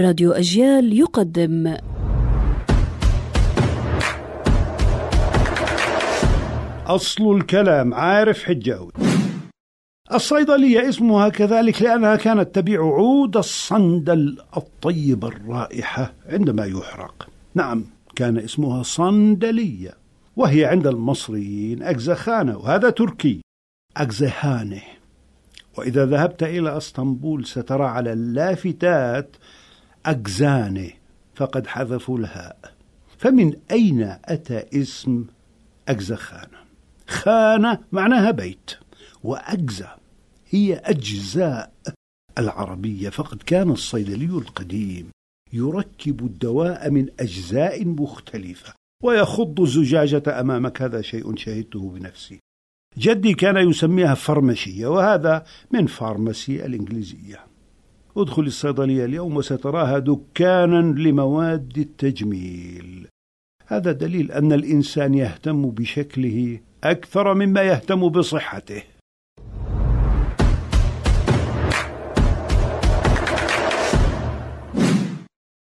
راديو أجيال يقدم. أصل الكلام عارف حجاوي الصيدلية اسمها كذلك لأنها كانت تبيع عود الصندل الطيب الرائحة عندما يحرق. نعم كان اسمها صندلية وهي عند المصريين أجزخانة وهذا تركي أجزهانه وإذا ذهبت إلى إسطنبول سترى على اللافتات أجزانه فقد حذفوا الهاء. فمن أين أتى اسم أجزخانة خانة؟ معناها بيت وأجزاء هي أجزاء العربية فقد كان الصيدلي القديم يركب الدواء من أجزاء مختلفة ويخض الزجاجة أمامك هذا شيء شهدته بنفسي. جدي كان يسميها فرمشية وهذا من فارماسي الإنجليزية. ادخل الصيدلية اليوم وستراها دكانا لمواد التجميل. هذا دليل أن الإنسان يهتم بشكله أكثر مما يهتم بصحته.